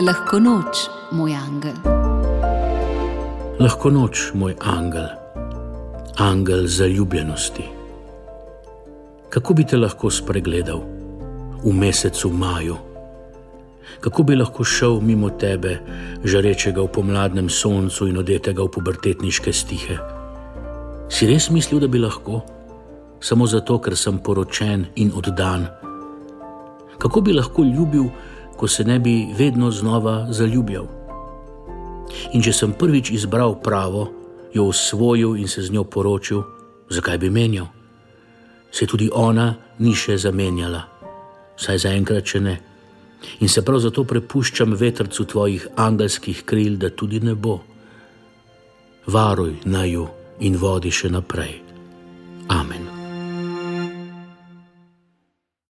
Lahko noč, moj angel. Lahko noč, moj angel, angel zaljubljenosti. Kako bi te lahko spregledal v mesecu maju? Kako bi lahko šel mimo tebe, žarečega v pomladnem soncu in odetega v pubertetniške stihe? Si res mislil, da bi lahko? Samo zato, ker sem poročen in oddan. Kako bi lahko ljubil, ko se ne bi vedno znova zaljubljal? In če sem prvič izbral pravo, jo usvojil in se z njo poročil, zakaj bi menjal? Se tudi ona ni še zamenjala, saj zaenkrat še ne. In se prav zato prepuščam vetrcu tvojih angelskih kril, da tudi ne bo. Varuj naju in vodi še naprej.